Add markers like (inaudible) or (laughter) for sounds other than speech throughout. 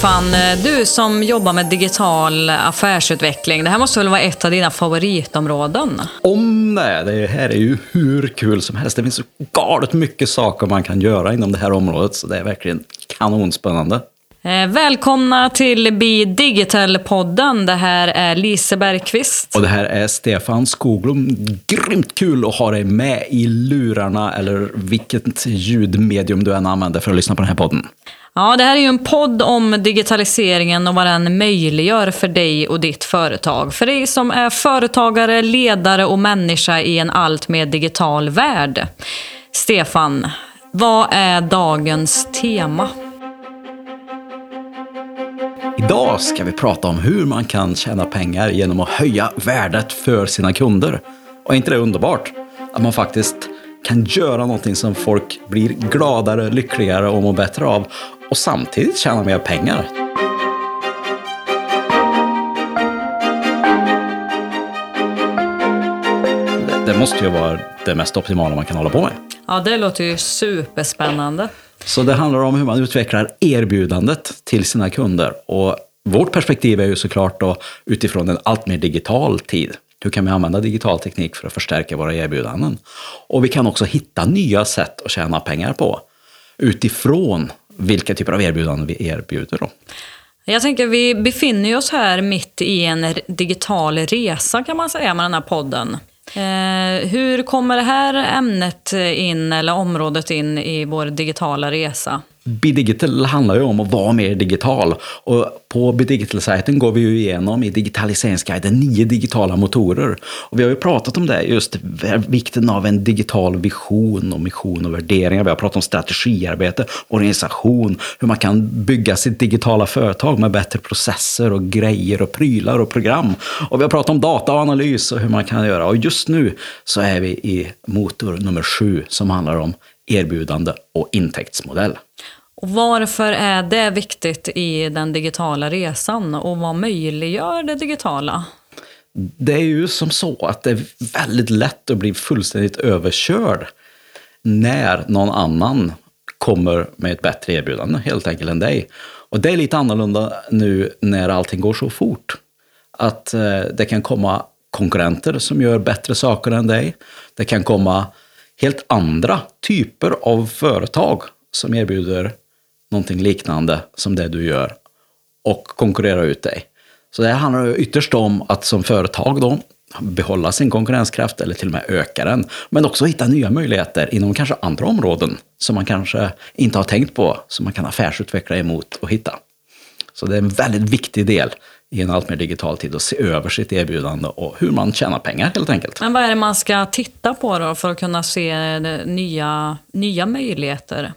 Stefan, du som jobbar med digital affärsutveckling, det här måste väl vara ett av dina favoritområden? Om det! Det här är ju hur kul som helst. Det finns så galet mycket saker man kan göra inom det här området, så det är verkligen kanonspännande. Eh, välkomna till Be Digital-podden. Det här är Lise Bergqvist. Och det här är Stefan Skoglund. Grymt kul att ha dig med i lurarna, eller vilket ljudmedium du än använder för att lyssna på den här podden. Ja, det här är ju en podd om digitaliseringen och vad den möjliggör för dig och ditt företag. För dig som är företagare, ledare och människa i en allt mer digital värld. Stefan, vad är dagens tema? Idag ska vi prata om hur man kan tjäna pengar genom att höja värdet för sina kunder. Och är inte det underbart? Att man faktiskt kan göra någonting som folk blir gladare, lyckligare och mår bättre av och samtidigt tjäna mer pengar. Det måste ju vara det mest optimala man kan hålla på med. Ja, det låter ju superspännande. Så det handlar om hur man utvecklar erbjudandet till sina kunder. Och vårt perspektiv är ju såklart då utifrån en allt mer digital tid. Hur kan vi använda digital teknik för att förstärka våra erbjudanden? Och vi kan också hitta nya sätt att tjäna pengar på utifrån vilka typer av erbjudanden vi erbjuder. Då. Jag tänker vi befinner oss här mitt i en digital resa kan man säga med den här podden. Eh, hur kommer det här ämnet in, eller området in i vår digitala resa? Bidigital handlar ju om att vara mer digital. Och på Bidigital-sajten går vi ju igenom i digitaliseringsguiden nio digitala motorer. Och vi har ju pratat om det, just vikten av en digital vision och mission och värderingar. Vi har pratat om strategiarbete, organisation, hur man kan bygga sitt digitala företag med bättre processer och grejer och prylar och program. Och vi har pratat om data och analys och hur man kan göra. Och just nu så är vi i motor nummer sju som handlar om erbjudande och intäktsmodell. Och varför är det viktigt i den digitala resan och vad möjliggör det digitala? Det är ju som så att det är väldigt lätt att bli fullständigt överkörd när någon annan kommer med ett bättre erbjudande helt enkelt än dig. Och det är lite annorlunda nu när allting går så fort. Att eh, det kan komma konkurrenter som gör bättre saker än dig. Det kan komma helt andra typer av företag som erbjuder någonting liknande som det du gör och konkurrera ut dig. Så det handlar ytterst om att som företag då behålla sin konkurrenskraft eller till och med öka den. Men också hitta nya möjligheter inom kanske andra områden som man kanske inte har tänkt på, som man kan affärsutveckla emot och hitta. Så det är en väldigt viktig del i en allt mer digital tid att se över sitt erbjudande och hur man tjänar pengar helt enkelt. Men vad är det man ska titta på då för att kunna se nya, nya möjligheter?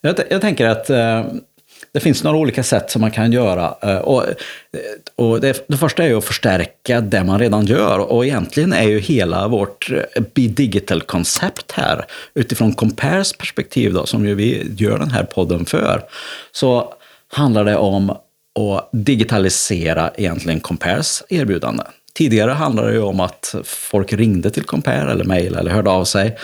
Jag, jag tänker att eh, det finns några olika sätt som man kan göra. Eh, och, och det, det, första är ju att förstärka det man redan gör. Och egentligen är ju hela vårt eh, Be Digital-koncept här, utifrån Compares perspektiv då, som ju vi gör den här podden för, så handlar det om och digitalisera egentligen Compares erbjudande. Tidigare handlade det ju om att folk ringde till Compare eller mejlade eller hörde av sig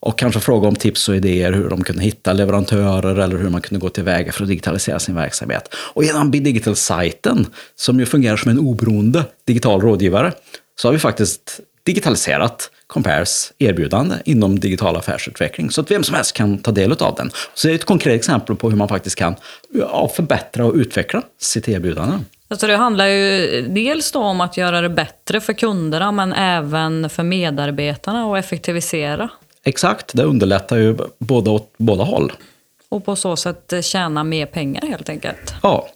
och kanske fråga om tips och idéer hur de kunde hitta leverantörer eller hur man kunde gå tillväga för att digitalisera sin verksamhet. Och genom Bidigital-sajten, som ju fungerar som en oberoende digital rådgivare, så har vi faktiskt digitaliserat Compares erbjudande inom digital affärsutveckling så att vem som helst kan ta del av den. Så det är ett konkret exempel på hur man faktiskt kan ja, förbättra och utveckla sitt erbjudande. Alltså det handlar ju dels då om att göra det bättre för kunderna men även för medarbetarna och effektivisera. Exakt, det underlättar ju både åt båda håll. Och på så sätt tjäna mer pengar helt enkelt. Ja.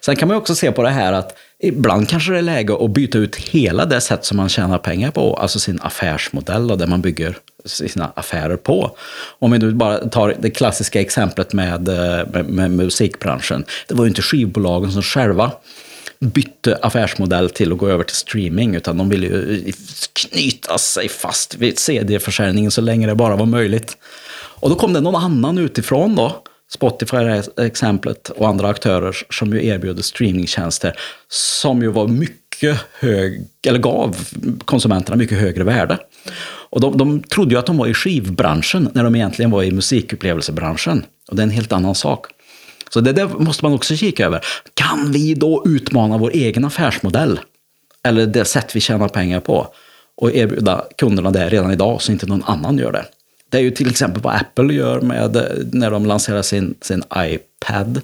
Sen kan man också se på det här att ibland kanske det är läge att byta ut hela det sätt som man tjänar pengar på, alltså sin affärsmodell och det man bygger sina affärer på. Om vi nu bara tar det klassiska exemplet med, eh, med, med musikbranschen. Det var ju inte skivbolagen som själva bytte affärsmodell till att gå över till streaming, utan de ville ju knyta sig fast vid CD-försäljningen så länge det bara var möjligt. Och då kom det någon annan utifrån då, Spotify är exemplet och andra aktörer som ju erbjuder streamingtjänster som ju var mycket hög, eller gav konsumenterna mycket högre värde. Och de, de trodde ju att de var i skivbranschen när de egentligen var i musikupplevelsebranschen. Och det är en helt annan sak. Så det där måste man också kika över. Kan vi då utmana vår egen affärsmodell? Eller det sätt vi tjänar pengar på? Och erbjuda kunderna det redan idag så inte någon annan gör det. Det är ju till exempel vad Apple gör med när de lanserar sin, sin iPad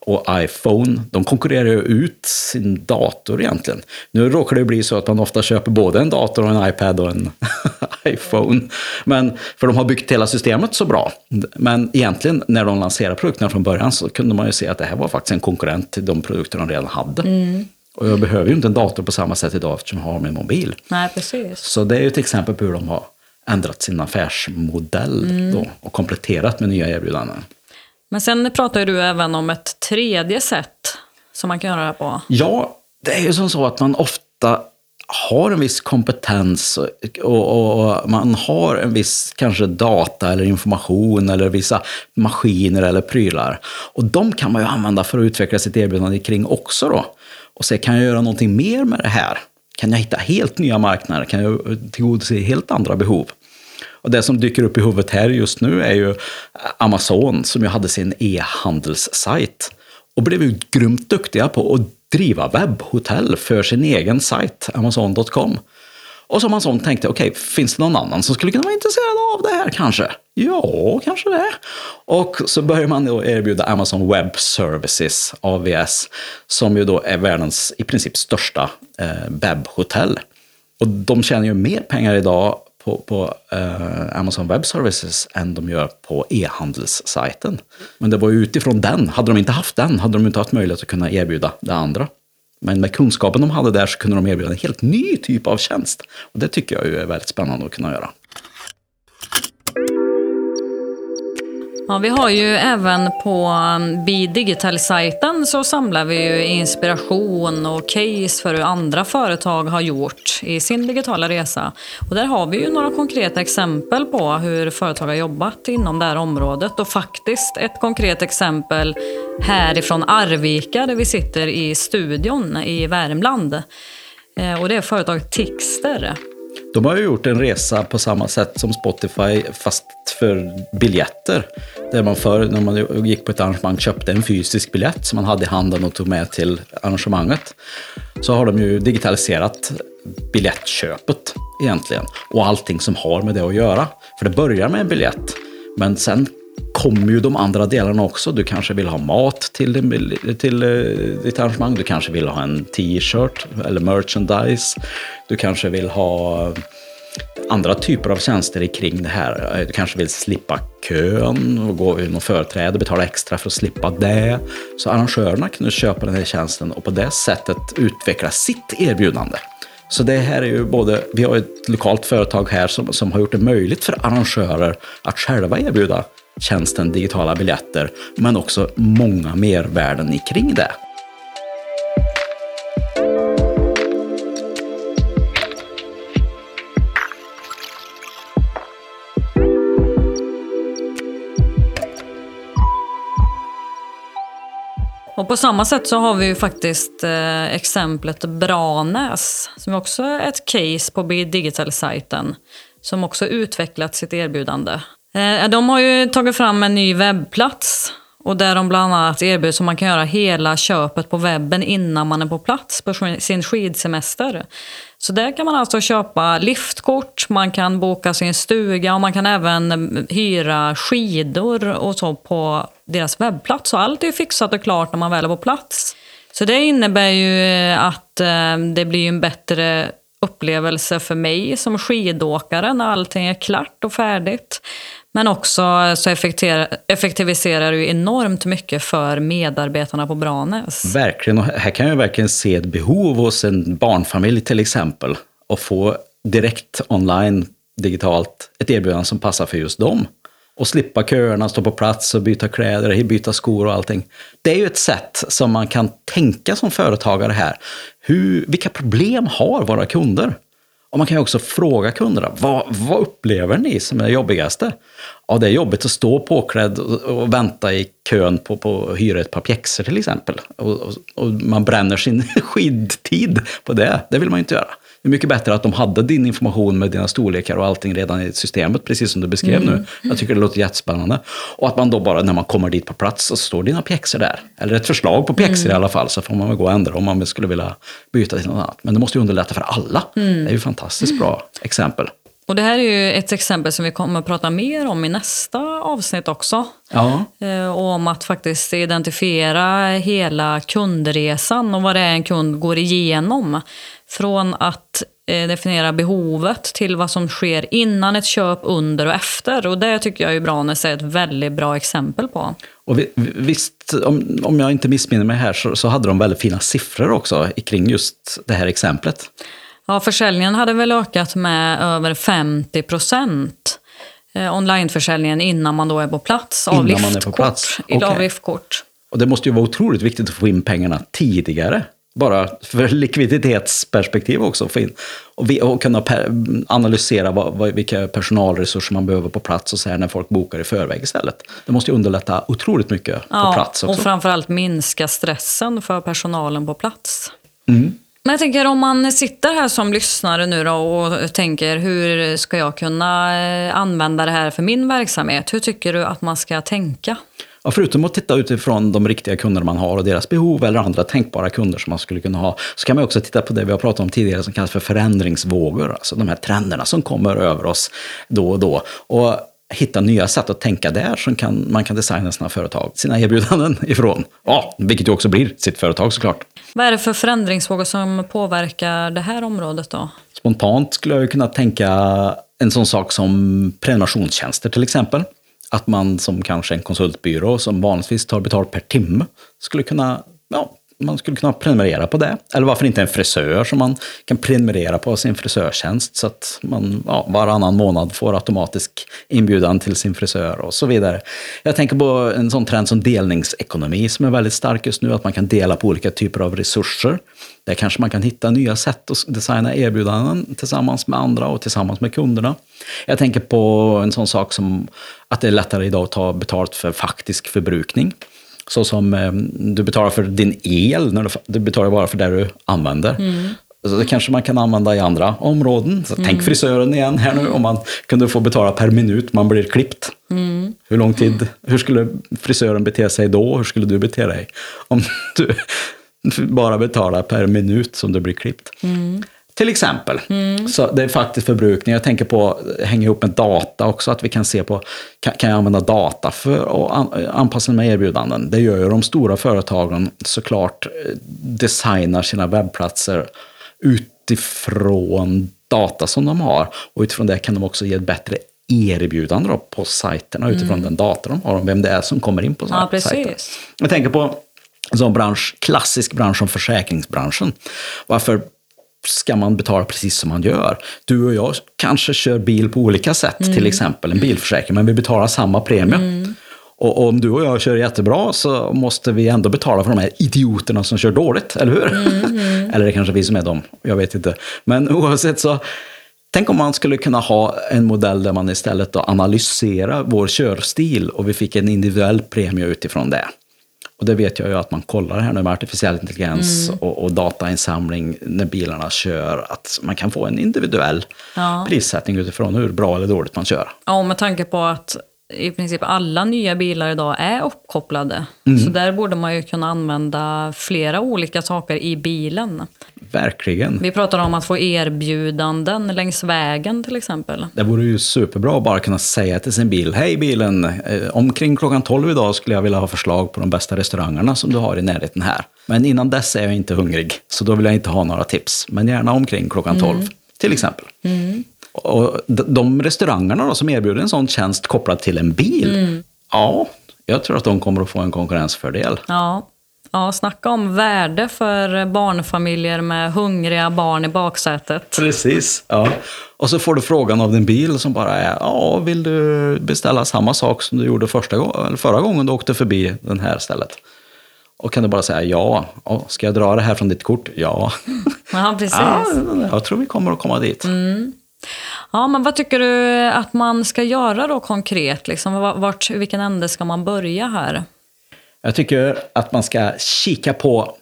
och iPhone. De konkurrerar ju ut sin dator egentligen. Nu råkar det bli så att man ofta köper både en dator och en iPad och en (laughs) iPhone. Men, för de har byggt hela systemet så bra. Men egentligen när de lanserade produkterna från början så kunde man ju se att det här var faktiskt en konkurrent till de produkter de redan hade. Mm. Och jag behöver ju inte en dator på samma sätt idag eftersom jag har min mobil. Nej, precis. Så det är ju ett exempel på hur de har ändrat sin affärsmodell mm. då, och kompletterat med nya erbjudanden. Men sen pratar du även om ett tredje sätt som man kan göra det på. Ja, det är ju som så att man ofta har en viss kompetens och, och, och, man har en viss kanske data eller information eller vissa maskiner eller prylar. Och de kan man ju använda för att utveckla sitt erbjudande kring också då. Och se, kan jag göra någonting mer med det här? Kan jag hitta helt nya marknader? Kan jag tillgodose helt andra behov? Och det som dyker upp i huvudet här just nu är ju Amazon som ju hade sin e-handelssajt och blev ju grymt duktiga på att driva webbhotell för sin egen sajt, Amazon.com. Och som Amazon tänkte, okej, okay, finns det någon annan som skulle kunna vara intresserad av det här kanske? Ja, kanske det. Och så börjar man då erbjuda Amazon Web Services, AVS, som ju då är världens i princip största eh, webbhotell. Och de tjänar ju mer pengar idag på, på eh, Amazon Web Services än de gör på e-handelssajten. Men det var ju utifrån den. Hade de inte haft den hade de inte haft möjlighet att kunna erbjuda det andra. Men med kunskapen de hade där så kunde de erbjuda en helt ny typ av tjänst. Och det tycker jag är väldigt spännande att kunna göra. Ja, vi har ju även på um, Be Digital-sajten så samlar vi ju inspiration och case för hur andra företag har gjort i sin digitala resa. Och där har vi ju några konkreta exempel på hur företag har jobbat inom det här området och faktiskt ett konkret exempel härifrån Arvika där vi sitter i studion i Värmland. Eh, och det är företaget Tixter. De har ju gjort en resa på samma sätt som Spotify, fast för biljetter. Där man förr, när man gick på ett arrangemang, köpte en fysisk biljett som man hade i handen och tog med till arrangemanget. Så har de ju digitaliserat biljettköpet egentligen. Och allting som har med det att göra. För det börjar med en biljett, men sen kommer ju de andra delarna också. Du kanske vill ha mat till, din, till eh, ditt arrangemang. Du kanske vill ha en t-shirt eller merchandise. Du kanske vill ha eh, andra typer av tjänster kring det här. Eh, du kanske vill slippa kön och gå in och företräde och betala extra för att slippa det. Så arrangörerna kan nu köpa den här tjänsten och på det sättet utveckla sitt erbjudande. Så det här är ju både, vi har ett lokalt företag här som, som har gjort det möjligt för arrangörer att själva erbjuda tjänsten digitala biljetter, men också många mervärden kring det. Och på samma sätt så har vi ju faktiskt eh, exemplet Branäs som också är ett case på Digital-sajten som också utvecklat sitt erbjudande. Eh, de har ju tagit fram en ny webbplats och där de bland annat erbjuder så man kan göra hela köpet på webben innan man är på plats på sin skidsemester. Så där kan man alltså köpa liftkort, man kan boka sin stuga och man kan även hyra skidor och så på deras webbplats. Så allt är fixat och klart när man väl är på plats. Så det innebär ju eh, att eh, det blir en bättre upplevelse för mig som skidåkare när allting är klart och färdigt. Men också så effektiviserar det enormt mycket för medarbetarna på Branäs. Verkligen, och här kan jag verkligen se ett behov hos en barnfamilj till exempel. att få direkt online, digitalt, ett erbjudande som passar för just dem. Och slippa köerna, stå på plats och byta kläder, byta skor och allting. Det är ju ett sätt som man kan tänka som företagare här. Hur, vilka problem har våra kunder? Och man kan ju också fråga kunderna, vad, vad upplever ni som är det jobbigaste? Ja, det är jobbigt att stå påklädd och, och vänta i kön på, på att hyra ett par pjäxor till exempel. Och, och, och, man bränner sin (laughs) skidtid på det. Det vill man ju inte göra. Det är mycket bättre att de hade din information med dina storlekar och allting redan i systemet, precis som du beskrev nu. Jag tycker det låter jättespännande. Och att man då bara, när man kommer dit på plats, så står dina pjäxor där. Eller ett förslag på pjäxor i alla fall, så får man väl gå och ändra om man skulle vilja byta till något annat. Men det måste ju underlätta för alla. Det är ju fantastiskt bra exempel. Och det här är ju ett exempel som vi kommer att prata mer om i nästa avsnitt också. Ja, Eh, Och om att faktiskt identifiera hela kundresan och vad det är en kund går igenom. Från att eh, definiera behovet till vad som sker innan ett köp, under och efter. Och det tycker jag ju Branes är ett väldigt bra exempel på. och vi, visst, om, om jag inte missminner mig här, så, så hade de väldigt fina siffror också kring just det här exemplet. Ja, försäljningen hade väl ökat med över 50 procent. Eh, onlineförsäljningen innan man då är på plats. Innan man är på plats. I- Av liftkort. Och det måste ju vara otroligt viktigt att få in pengarna tidigare. Bara för likviditetsperspektiv också. Få in, och, vi, och kunna per, analysera vad, vad, vilka personalresurser man behöver på plats och så här när folk bokar i förväg istället. Det måste ju underlätta otroligt mycket på plats och också. framförallt minska stressen för personalen på plats. Mm. Men jag tänker om man sitter här som lyssnare nu då och tänker hur ska jag kunna eh, använda det här för min verksamhet? Hur tycker du att man ska tänka? Ja, förutom att titta utifrån de riktiga kunder man har och deras behov eller andra tänkbara kunder som man skulle kunna ha, så kan man också titta på det vi har pratat om tidigare som kallas för förändringsvågor. Alltså de här trenderna som kommer över oss då och då. Och hitta nya sätt att tänka där som kan, man kan designa sina företag, sina erbjudanden (laughs) ifrån. Ja, vilket ju också blir sitt företag såklart. Vad är det för förändringsvågor som påverkar det här området då? Spontant skulle jag kunna tänka en sån sak som prenumerationstjänster till exempel. Att man som kanske en konsultbyrå som vanligtvis tar betalt per timme skulle kunna, ja, man skulle kunna prenumerera på det. Eller varför inte en frisör som man kan prenumerera på sin frisörtjänst så att man ja, varannan månad får automatisk inbjudan till sin frisör och så vidare. Jag tänker på en sån trend som delningsekonomi som är väldigt stark just nu, att man kan dela på olika typer av resurser. Där kanske man kan hitta nya sätt att designa erbjudanden tillsammans med andra och tillsammans med kunderna. Jag tänker på en sån sak som att det är lättare idag att ta betalt för faktisk förbrukning. Så som eh, du betalar för din el, när du, du betalar bara för det du använder. Så det kanske man kan använda i andra områden. Så Tänk frisören igen här nu, om man kunde få betala per minut man blir klippt. Hur lång tid, hur skulle frisören bete sig då? Hur skulle du bete dig? Om du (laughs) bara betalar per minut som du blir klippt. Till exempel. Så det är faktiskt förbrukning. Jag tänker på hänga ihop med data också, att vi kan se på, kan, kan jag använda data för att an, anpassa mina erbjudanden? Det gör ju de stora företagen såklart, eh, designar sina webbplatser utifrån data som de har. Och utifrån det kan de också ge ett bättre erbjudande på sajterna utifrån den data de har om vem det är som kommer in på Ja, sajten. Jag tänker på en sån bransch, klassisk bransch som försäkringsbranschen. Varför ska man betala precis som man gör? Du och jag kanske kör bil på olika sätt, till exempel en bilförsäkring, men vi betalar samma premie. Och om du och jag kör jättebra så måste vi ändå betala för de här idioterna som kör dåligt, eller hur? (laughs) eller det är kanske vi som är dem, jag vet inte. Men (laughs) oavsett så, tänk om man skulle kunna ha en modell där man istället då analyserar vår körstil och vi fick en individuell premie utifrån det. Och det vet jag ju att man kollar här nu med artificiell intelligens och, och datainsamling när bilarna kör, att man kan få en individuell Ja. prissättning utifrån hur bra eller dåligt man kör. Ja, och med tanke på att i princip alla nya bilar idag är uppkopplade. Så där borde man ju kunna använda flera olika saker i bilen. Verkligen. Vi pratar om att få erbjudanden längs vägen till exempel. Det vore ju superbra att bara kunna säga till sin bil, hej bilen, eh, omkring klockan 12 idag skulle jag vilja ha förslag på de bästa restaurangerna som du har i närheten här. Men innan dess är jag inte hungrig, så då vill jag inte ha några tips. Men gärna omkring klockan 12, till exempel. Och de, restaurangerna då, som erbjuder en sån tjänst kopplad till en bil, ja, jag tror att de kommer att få en konkurrensfördel. Ja. Ja, snacka om värde för barnfamiljer med hungriga barn i baksätet. Precis. Ja. Och så får du frågan av din bil som bara är, ja, vill du beställa samma sak som du gjorde första eller förra gången du åkte förbi det här stället? Och kan du bara säga ja, ja ska jag dra det här från ditt kort? Ja. (laughs) Ja, precis. ja, jag tror vi kommer att komma dit. Ja, men vad tycker du att man ska göra då konkret? Liksom, vart, vilken ände ska man börja här? Jag tycker att man ska kika på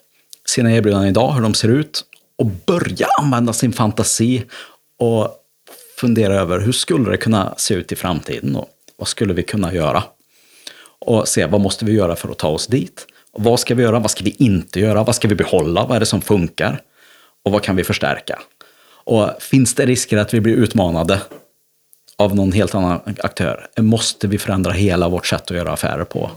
sina erbjudanden idag, hur de ser ut. och börja använda sin fantasi och fundera över hur skulle det kunna se ut i framtiden och Vad skulle vi kunna göra? Och se vad måste vi göra för att ta oss dit? Och vad ska vi göra? Vad ska vi inte göra? Vad ska vi behålla? Vad är det som funkar? Och vad kan vi förstärka? Och finns det risker att vi blir utmanade av någon helt annan aktör? Måste vi förändra hela vårt sätt att göra affärer på?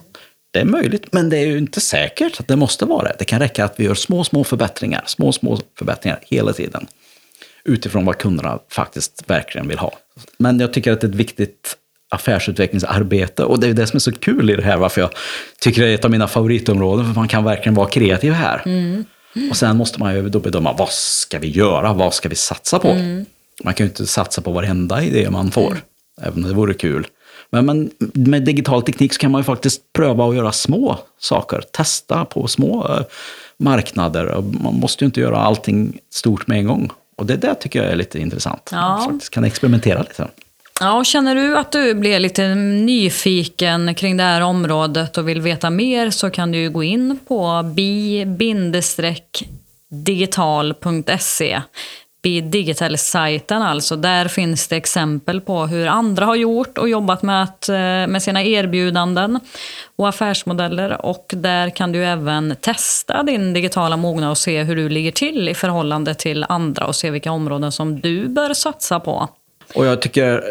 Det är möjligt, men det är ju inte säkert att det måste vara det. Det kan räcka att vi gör små, små förbättringar, små, små förbättringar hela tiden. Utifrån vad kunderna faktiskt verkligen vill ha. Men jag tycker att det är ett viktigt affärsutvecklingsarbete. Och det är det som är så kul i det här, varför jag tycker det är ett av mina favoritområden, för man kan verkligen vara kreativ här. Mm. Och sen måste man ju då bedöma, vad ska vi göra? Vad ska vi satsa på? Mm. Man kan ju inte satsa på varenda idé man får, även om det vore kul. Men, men, med digital teknik så kan man ju faktiskt pröva att göra små saker, testa på små uh, marknader. Man måste ju inte göra allting stort med en gång. Och det där tycker jag är lite intressant. Ja. Faktiskt kan experimentera lite. Ja, känner du att du blir lite nyfiken kring det här området och vill veta mer så kan du gå in på bi-digital.se Digital-sajten alltså. Där finns det exempel på hur andra har gjort och jobbat med, att, eh, med sina erbjudanden och affärsmodeller. Och där kan du även testa din digitala mognad och se hur du ligger till i förhållande till andra och se vilka områden som du bör satsa på. Och jag tycker eh,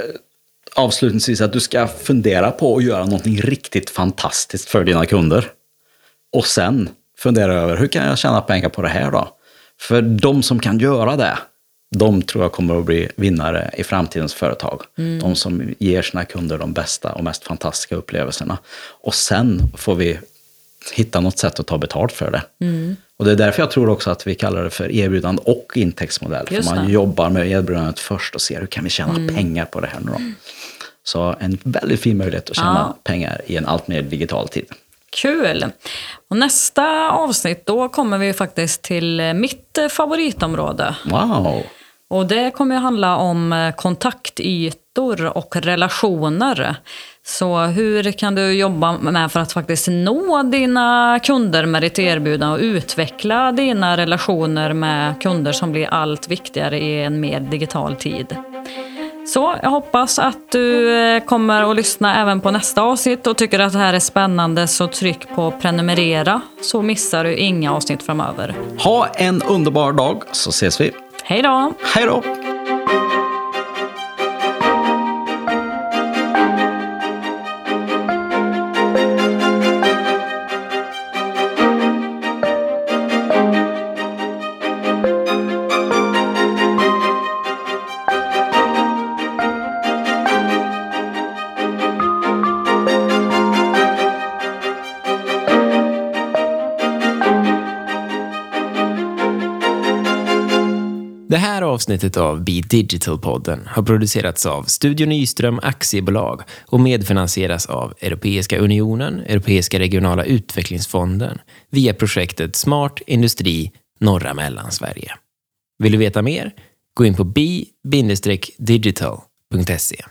avslutningsvis att du ska fundera på att göra någonting riktigt fantastiskt för dina kunder. Och sen fundera över hur kan jag tjäna pengar på det här då? För de som kan göra det, de tror jag kommer att bli vinnare i framtidens företag. Mm. De som ger sina kunder de bästa och mest fantastiska upplevelserna. Och sen får vi hitta något sätt att ta betalt för det. Mm. Och det är därför jag tror också att vi kallar det för erbjudande och intäktsmodell. Just för man det. jobbar med erbjudandet först och ser hur kan vi tjäna mm. pengar på det här nu då. Så en väldigt fin möjlighet att tjäna ja. pengar i en allt mer digital tid. Kul! Och nästa avsnitt då kommer vi faktiskt till mitt favoritområde. Wow! Och det kommer att handla om eh, kontaktytor och relationer. Så hur kan du jobba med för att faktiskt nå dina kunder med ditt erbjudande och utveckla dina relationer med kunder som blir allt viktigare i en mer digital tid? Så jag hoppas att du eh, kommer att lyssna även på nästa avsnitt och tycker att det här är spännande så tryck på prenumerera så missar du inga avsnitt framöver. Ha en underbar dag så ses vi. Hej då! Hej då! Avsnittet av Be Digital-podden har producerats av Studio Nyström Aktiebolag och medfinansieras av Europeiska Unionen, Europeiska regionala utvecklingsfonden via projektet Smart Industri norra Mellansverige. Vill du veta mer? Gå in på bi-digital.se.